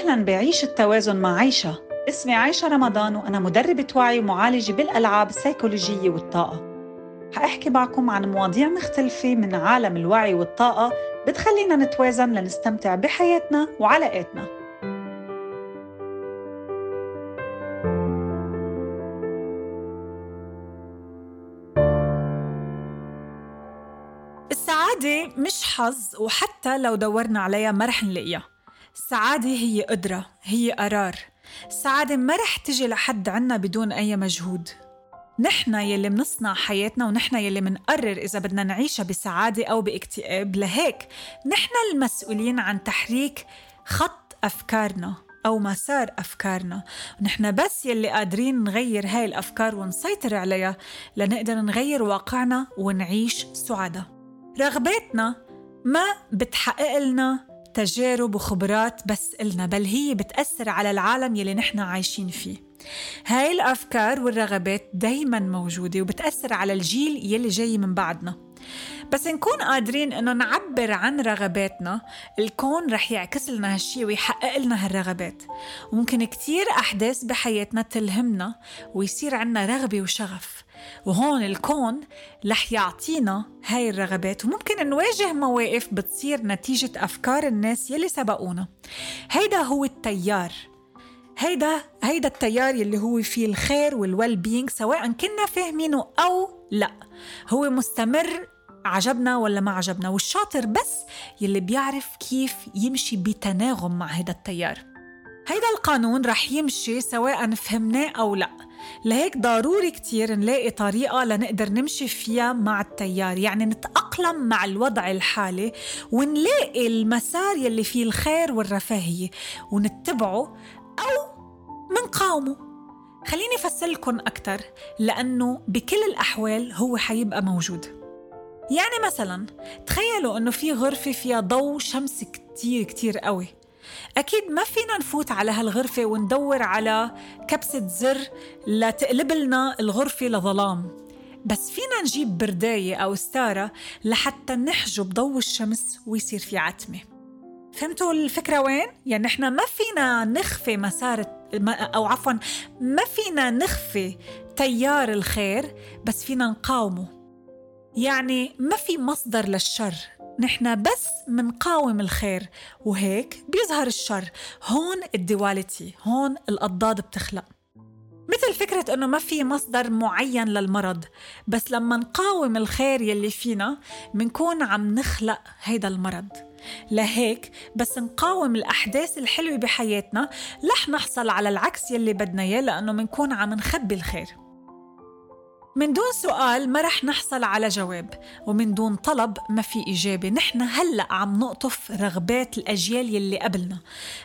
أهلا بعيش التوازن مع عيشة. اسمي عيشة رمضان وأنا مدربة وعي ومعالجة بالألعاب السيكولوجية والطاقة. حأحكي معكم عن مواضيع مختلفة من عالم الوعي والطاقة بتخلينا نتوازن لنستمتع بحياتنا وعلاقاتنا. السعادة مش حظ وحتى لو دورنا عليها ما رح نلاقيها. السعادة هي قدرة هي قرار. السعادة ما رح تجي لحد عنا بدون أي مجهود. نحن يلي منصنع حياتنا ونحن يلي منقرر إذا بدنا نعيشها بسعادة أو باكتئاب. لهيك نحن المسؤولين عن تحريك خط أفكارنا أو مسار أفكارنا. ونحن بس يلي قادرين نغير هاي الأفكار ونسيطر عليها لنقدر نغير واقعنا ونعيش سعداء رغباتنا ما بتحقق لنا تجارب وخبرات بس إلنا بل هي بتأثر على العالم يلي نحن عايشين فيه. هاي الأفكار والرغبات دايما موجودة وبتأثر على الجيل يلي جاي من بعدنا. بس نكون قادرين إنه نعبر عن رغباتنا الكون رح يعكس لنا هالشي ويحقق لنا هالرغبات. وممكن كتير أحداث بحياتنا تلهمنا ويصير عنا رغبة وشغف. وهون الكون رح يعطينا هاي الرغبات وممكن نواجه مواقف بتصير نتيجة أفكار الناس يلي سبقونا. هيدا هو التيار. هيدا هيدا التيار يلي هو فيه الخير والويل بينج سواء كنا فاهمينه أو لا. هو مستمر عجبنا ولا ما عجبنا. والشاطر بس يلي بيعرف كيف يمشي بتناغم مع هيدا التيار. هيدا القانون رح يمشي سواء فهمناه أو لأ. لهيك ضروري كتير نلاقي طريقة لنقدر نمشي فيها مع التيار. يعني نتأقلم مع الوضع الحالي ونلاقي المسار يلي فيه الخير والرفاهية ونتبعه أو منقاومه. خليني أفسر أكتر لأنه بكل الأحوال هو حيبقى موجود. يعني مثلا تخيلوا إنه في غرفة فيها ضوء شمس كتير كتير قوي. أكيد ما فينا نفوت على هالغرفة وندور على كبسة زر لتقلب لنا الغرفة لظلام. بس فينا نجيب برداية أو ستارة لحتى نحجب ضوء الشمس ويصير في عتمة. فهمتوا الفكرة وين؟ يعني إحنا ما فينا نخفي مسار أو عفوا ما فينا نخفي تيار الخير بس فينا نقاومه. يعني ما في مصدر للشر. نحن بس منقاوم الخير وهيك بيظهر الشر. هون الدواليتي هون الأضداد بتخلق. مثل فكرة إنه ما في مصدر معين للمرض بس لما نقاوم الخير يلي فينا منكون عم نخلق هيدا المرض. لهيك بس نقاوم الأحداث الحلوة بحياتنا رح نحصل على العكس يلي بدنا إياه لأنه منكون عم نخبي الخير. من دون سؤال ما رح نحصل على جواب ومن دون طلب ما في إجابة. نحن هلأ عم نقطف رغبات الأجيال يلي قبلنا.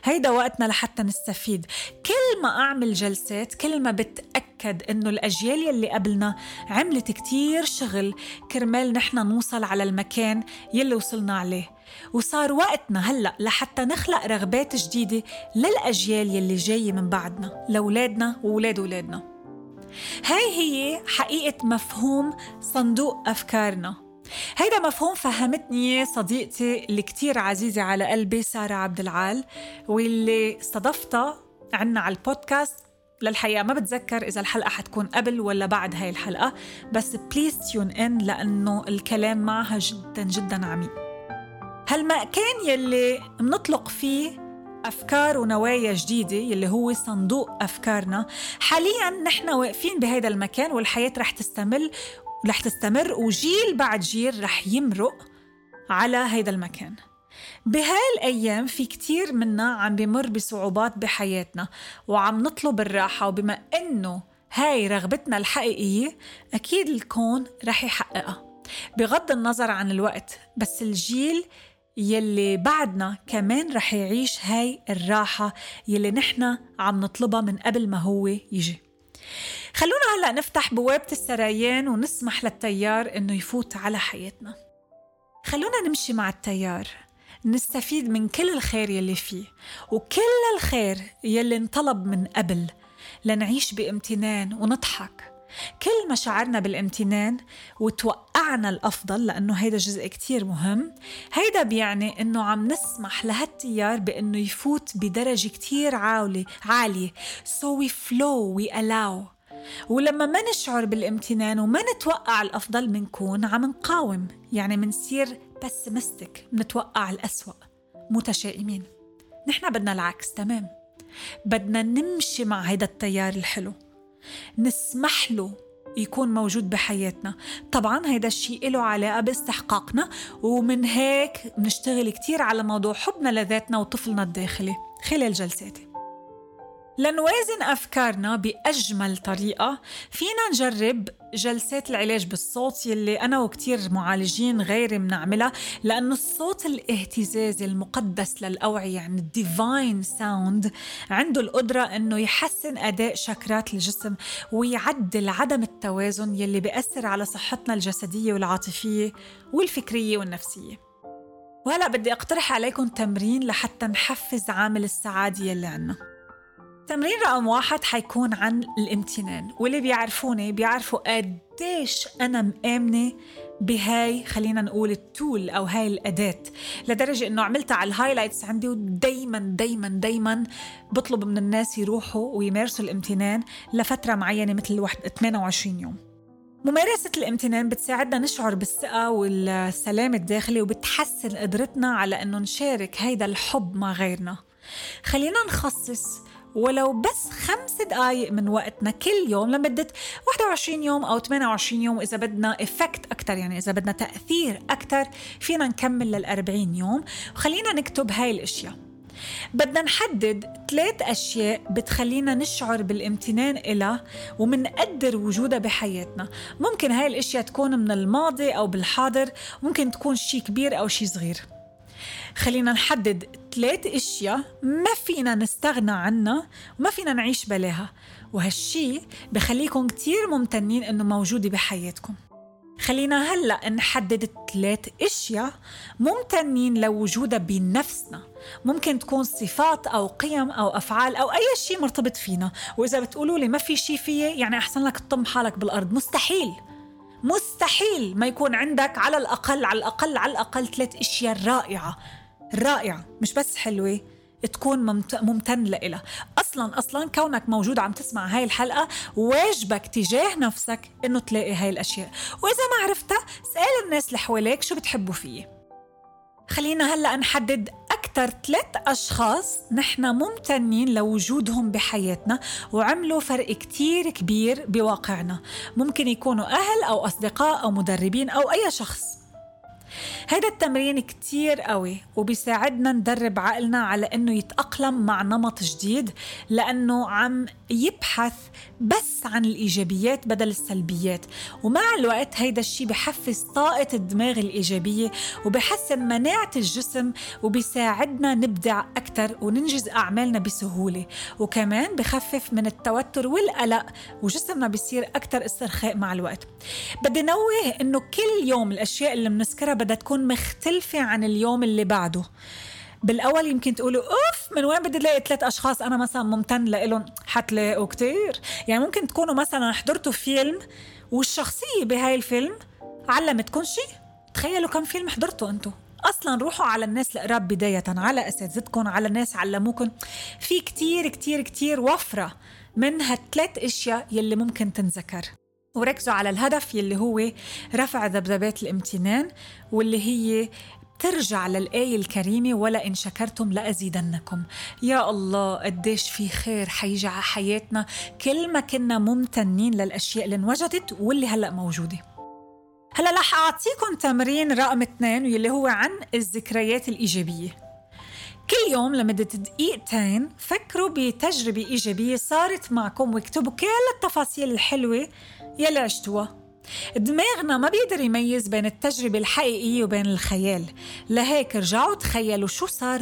هيدا وقتنا لحتى نستفيد. كل ما أعمل جلسات كل ما بتأكد إنه الأجيال يلي قبلنا عملت كتير شغل كرمال نحن نوصل على المكان يلي وصلنا عليه. وصار وقتنا هلأ لحتى نخلق رغبات جديدة للأجيال يلي جاية من بعدنا لأولادنا وولاد أولادنا. هاي هي حقيقة مفهوم صندوق أفكارنا. هيدا مفهوم فهمتني صديقتي اللي كتير عزيزة على قلبي سارة عبد العال واللي استضفتها عنا على البودكاست. للحقيقة ما بتذكر إذا الحلقة حتكون قبل ولا بعد هاي الحلقة بس please tune in لأنه الكلام معها جدا جدا عميق. هالمكان يلي منطلق فيه أفكار ونوايا جديدة يلي هو صندوق أفكارنا. حاليا نحن واقفين بهذا المكان والحياة رح تستمر رح تستمر وجيل بعد جيل رح يمرق على هذا المكان. بهاي الأيام في كتير منا عم بمر بصعوبات بحياتنا وعم نطلب الراحة وبما إنه هاي رغبتنا الحقيقية أكيد الكون رح يحققها. بغض النظر عن الوقت بس الجيل يلي بعدنا كمان رح يعيش هاي الراحة يلي نحن عم نطلبها من قبل ما هو يجي. خلونا هلأ نفتح بوابة السريان ونسمح للتيار إنه يفوت على حياتنا. خلونا نمشي مع التيار. نستفيد من كل الخير يلي فيه وكل الخير يلي انطلب من قبل. لنعيش بامتنان ونضحك. كل ما شعرنا بالامتنان وتوقعنا الأفضل لأنه هيدا جزء كتير مهم. هيدا بيعني أنه عم نسمح لهالتيار بأنه يفوت بدرجة كتير عالية عالية. So we flow we allow. ولما ما نشعر بالامتنان وما نتوقع الأفضل منكون عم نقاوم. يعني منصير بسمستك منتوقع الأسوأ. متشائمين. نحن بدنا العكس تمام. بدنا نمشي مع هيدا التيار الحلو. نسمح له يكون موجود بحياتنا. طبعا هيدا الشيء له علاقة باستحقاقنا ومن هيك بنشتغل كتير على موضوع حبنا لذاتنا وطفلنا الداخلي خلال جلساتي. لنوازن أفكارنا بأجمل طريقة. فينا نجرب جلسات العلاج بالصوت يلي أنا وكتير معالجين غيري بنعملها لأنه الصوت الاهتزازي المقدس للأوعية يعني ال divine sound عنده القدرة أنه يحسن أداء شكرات الجسم ويعدل عدم التوازن يلي بيأثر على صحتنا الجسدية والعاطفية والفكرية والنفسية. وهلأ بدي أقترح عليكم تمرين لحتى نحفز عامل السعادة يلي عنا. تمرين رقم واحد حيكون عن الامتنان واللي بيعرفوني بيعرفوا قديش أنا مآمنة بهاي خلينا نقول التول أو هاي الأداة. لدرجة إنه عملتها على الهايلايتس عندي ودايما دايما دايما بطلب من الناس يروحوا ويمارسوا الامتنان لفترة معينة مثل 28 يوم. ممارسة الامتنان بتساعدنا نشعر بالثقة والسلام الداخلي وبتحسن قدرتنا على إنه نشارك هيدا الحب مع غيرنا. خلينا نخصص ولو بس خمس دقايق من وقتنا كل يوم لمدة 21 يوم أو 28 يوم إذا بدنا إفكت أكتر يعني إذا بدنا تأثير أكتر فينا نكمل لل 40 يوم. وخلينا نكتب هاي الأشياء. بدنا نحدد ثلاث أشياء بتخلينا نشعر بالامتنان إلها ومنقدر وجودها بحياتنا. ممكن هاي الأشياء تكون من الماضي أو بالحاضر ممكن تكون شيء كبير أو شيء صغير. خلينا نحدد ثلاث أشياء ما فينا نستغنى عنها وما فينا نعيش بلاها. وهالشي بخليكم كتير ممتنين إنه موجودة بحياتكم. خلينا هلأ نحدد ثلاث أشياء ممتنين لوجودها بنفسنا. ممكن تكون صفات أو قيم أو أفعال أو أي شيء مرتبط فينا. وإذا بتقولوا لي ما في شيء فيي يعني أحسن لك تطم حالك بالأرض. مستحيل. مستحيل ما يكون عندك على الأقل على الأقل على الأقل ثلاث أشياء رائعة. رائعة. مش بس حلوة تكون ممتن لإلها. أصلا أصلا كونك موجود عم تسمع هاي الحلقة واجبك تجاه نفسك إنه تلاقي هاي الأشياء. وإذا ما عرفتها سأل الناس اللي حواليك شو بتحبوا فيه خلينا هلأ نحدد أكثر ثلاث أشخاص نحن ممتنين لوجودهم بحياتنا وعملوا فرق كتير كبير بواقعنا. ممكن يكونوا أهل أو أصدقاء أو مدربين أو أي شخص. هيدا التمرين كتير قوي وبيساعدنا ندرب عقلنا على إنه يتأقلم مع نمط جديد لأنه عم يبحث بس عن الإيجابيات بدل السلبيات. ومع الوقت هيدا الشيء بحفز طاقة الدماغ الإيجابية وبحسن مناعة الجسم وبيساعدنا نبدع أكثر وننجز أعمالنا بسهولة. وكمان بخفف من التوتر والقلق وجسمنا بيصير أكثر استرخاء مع الوقت. بدي نوه إنه كل يوم الأشياء اللي بنذكرها بدها تكون مختلفة عن اليوم اللي بعده. بالأول يمكن تقولوا أوف من وين بدي ألاقي ثلاث أشخاص؟ أنا مثلا ممتن لهم حتلاقوا كتير يعني ممكن تكونوا مثلا حضرتوا فيلم والشخصية بهاي الفيلم علمتكم شيء. تخيلوا كم فيلم حضرتوا أنتم أصلا روحوا على الناس القراب بداية على أساتذتكم على ناس علموكم. في كتير كتير كتير وفرة من هالثلاث أشياء يلي ممكن تنذكر. وركزوا على الهدف يلي هو رفع ذبذبات الامتنان واللي هي ترجع للآية الكريمة ولا إن شكرتم لأزيدنكم. يا الله قديش في خير حيجي على حياتنا كل ما كنا ممتنين للأشياء اللي انوجدت واللي هلأ موجودة. هلأ رح أعطيكم تمرين رقم اثنين واللي هو عن الذكريات الإيجابية. كل يوم لمدة دقيقتين فكروا بتجربة إيجابية صارت معكم واكتبوا كل التفاصيل الحلوة يلي عشتوها. دماغنا ما بيقدر يميز بين التجربة الحقيقية وبين الخيال. لهيك رجعوا تخيلوا شو صار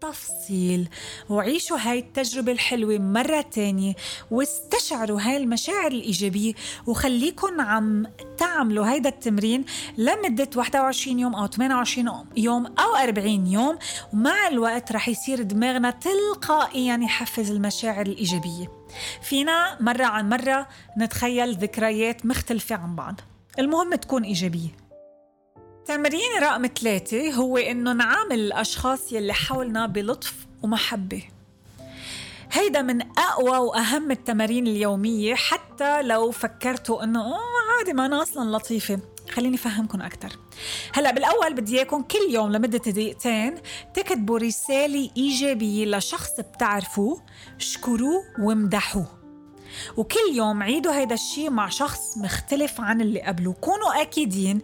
بالتفصيل. وعيشوا هاي التجربة الحلوة مرة تانية واستشعروا هاي المشاعر الإيجابية وخليكن عم تعملوا هيدا التمرين لمدة 21 يوم أو 28 يوم أو 40 يوم. ومع الوقت رح يصير دماغنا تلقائيا يحفز المشاعر الإيجابية. فينا مرة عن مرة نتخيل ذكريات مختلفة عن بعض. المهم تكون إيجابية. تمرين رقم ثلاثة هو إنه نعامل الأشخاص يلي حولنا بلطف ومحبة. هيدا من أقوى وأهم التمارين اليومية حتى لو فكرتوا إنه عادي ما أنا أصلا لطيفة. خليني أفهمكم أكثر هلأ بالأول بدي إياكم كل يوم لمدة دقيقتين تكتبوا رسالة إيجابية لشخص بتعرفوه اشكروه وامدحوه. وكل يوم عيدوا هيدا الشيء مع شخص مختلف عن اللي قبله. كونوا أكيدين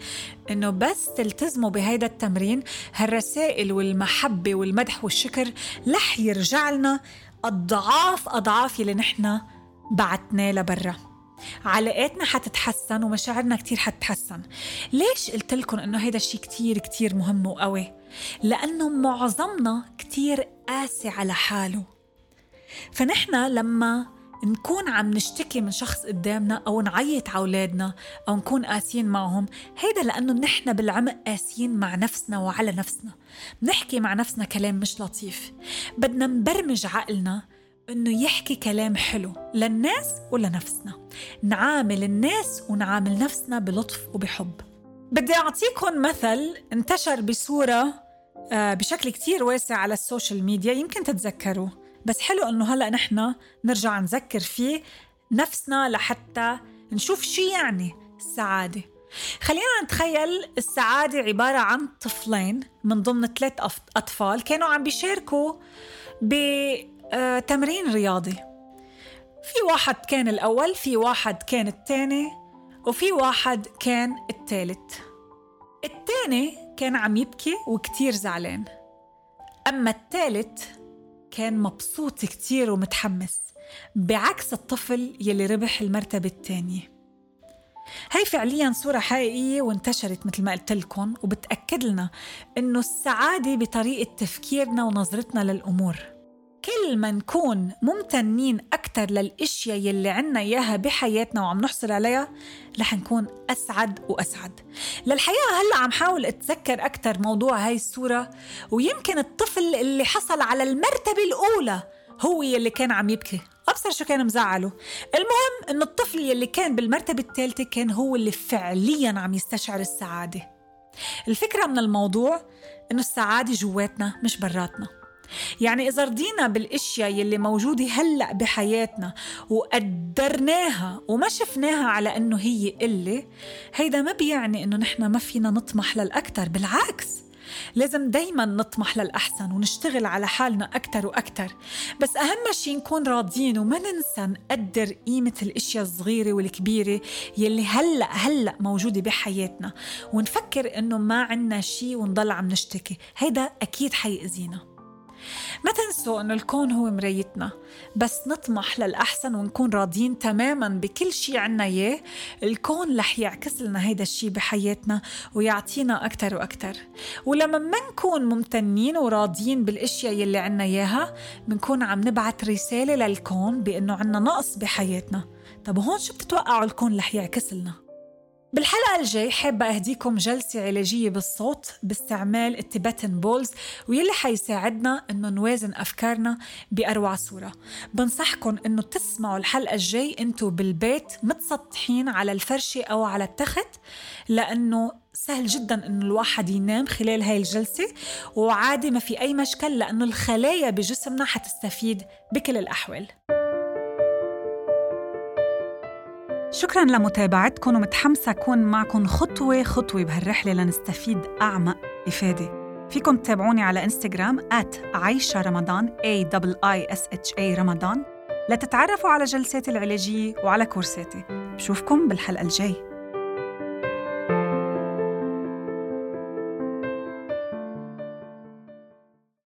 إنه بس تلتزموا بهيدا التمرين هالرسائل والمحبة والمدح والشكر رح يرجع لنا أضعاف أضعاف اللي نحن بعتناه لبرا. علاقاتنا حتتحسن ومشاعرنا كتير حتتحسن. ليش قلت لكم إنه هيدا الشيء كتير كتير مهم وقوي؟ لأنه معظمنا كتير قاسي على حاله. فنحن لما نكون عم نشتكي من شخص قدامنا أو نعيط على أولادنا أو نكون قاسيين معهم هيدا لأنه نحن بالعمق قاسيين مع نفسنا وعلى نفسنا. نحكي مع نفسنا كلام مش لطيف. بدنا نبرمج عقلنا إنه يحكي كلام حلو للناس ولنفسنا. نعامل الناس ونعامل نفسنا بلطف وبحب. بدي أعطيكم مثل انتشر بصورة آه، بشكل كتير واسع على ال social media يمكن تتذكروه بس حلو إنه هلأ نحن نرجع نذكر فيه نفسنا لحتى نشوف شو يعني السعادة. خلينا نتخيل السعادة عبارة عن طفلين من ضمن ثلاث أطفال كانوا عم بيشاركوا بتمرين رياضي. في واحد كان الأول في واحد كان الثاني وفي واحد كان الثالث. الثاني كان عم يبكي وكتير زعلان. أما الثالث كان مبسوط كتير ومتحمس بعكس الطفل يلي ربح المرتبة الثانية هي فعليا صورة حقيقية وانتشرت مثل ما قلت لكم وبتأكد لنا إنه السعادة بطريقة تفكيرنا ونظرتنا للأمور. كل ما نكون ممتنين أكثر للأشياء يلي عنا إياها بحياتنا وعم نحصل عليها رح نكون أسعد وأسعد. للحقيقة هلأ عم حاول أتذكر أكثر موضوع هاي الصورة ويمكن الطفل اللي حصل على المرتبة الأولى هو يلي كان عم يبكي. أبصر شو كان مزعله. المهم إنه الطفل يلي كان بالمرتبة الثالثة كان هو اللي فعليا عم يستشعر السعادة. الفكرة من الموضوع إنه السعادة جواتنا مش براتنا. يعني إذا رضينا بالأشياء يلي موجودة هلأ بحياتنا وقدرناها وما شفناها على إنه هي قلة هيدا ما بيعني إنه نحن ما فينا نطمح للأكثر بالعكس. لازم دايما نطمح للأحسن ونشتغل على حالنا أكتر وأكتر. بس أهم شيء نكون راضيين وما ننسى نقدر قيمة الأشياء الصغيرة والكبيرة يلي هلأ هلأ موجودة بحياتنا. ونفكر إنه ما عنا شيء ونضل عم نشتكي. هيدا أكيد حيأذينا. ما تنسوا إنه الكون هو مرايتنا بس نطمح للأحسن ونكون راضيين تماما بكل شيء عنا إياه. الكون رح يعكس لنا هيدا الشيء بحياتنا ويعطينا أكتر وأكتر. ولما ما نكون ممتنين وراضيين بالأشياء يلي عنا إياها بنكون عم نبعت رسالة للكون بأنه عنا نقص بحياتنا. طب هون شو بتتوقعوا الكون رح يعكس لنا؟ بالحلقة الجاي حابة أهديكم جلسة علاجية بالصوت باستعمال التبتن بولز ويلي حيساعدنا إنه نوازن أفكارنا بأروع صورة. بنصحكم إنه تسمعوا الحلقة الجاي أنتوا بالبيت متسطحين على الفرشة أو على التخت لأنه سهل جدا إنه الواحد ينام خلال هاي الجلسة وعادي ما في أي مشكل لأنه الخلايا بجسمنا حتستفيد بكل الأحوال. شكرا لمتابعتكم ومتحمسة أكون معكم خطوة خطوة بهالرحلة لنستفيد أعمق إفادة. فيكم تتابعوني على إنستغرام at عايشة رمضان A I S H A رمضان. لتتعرفوا على جلساتي العلاجية وعلى كورساتي. بشوفكم بالحلقة الجاي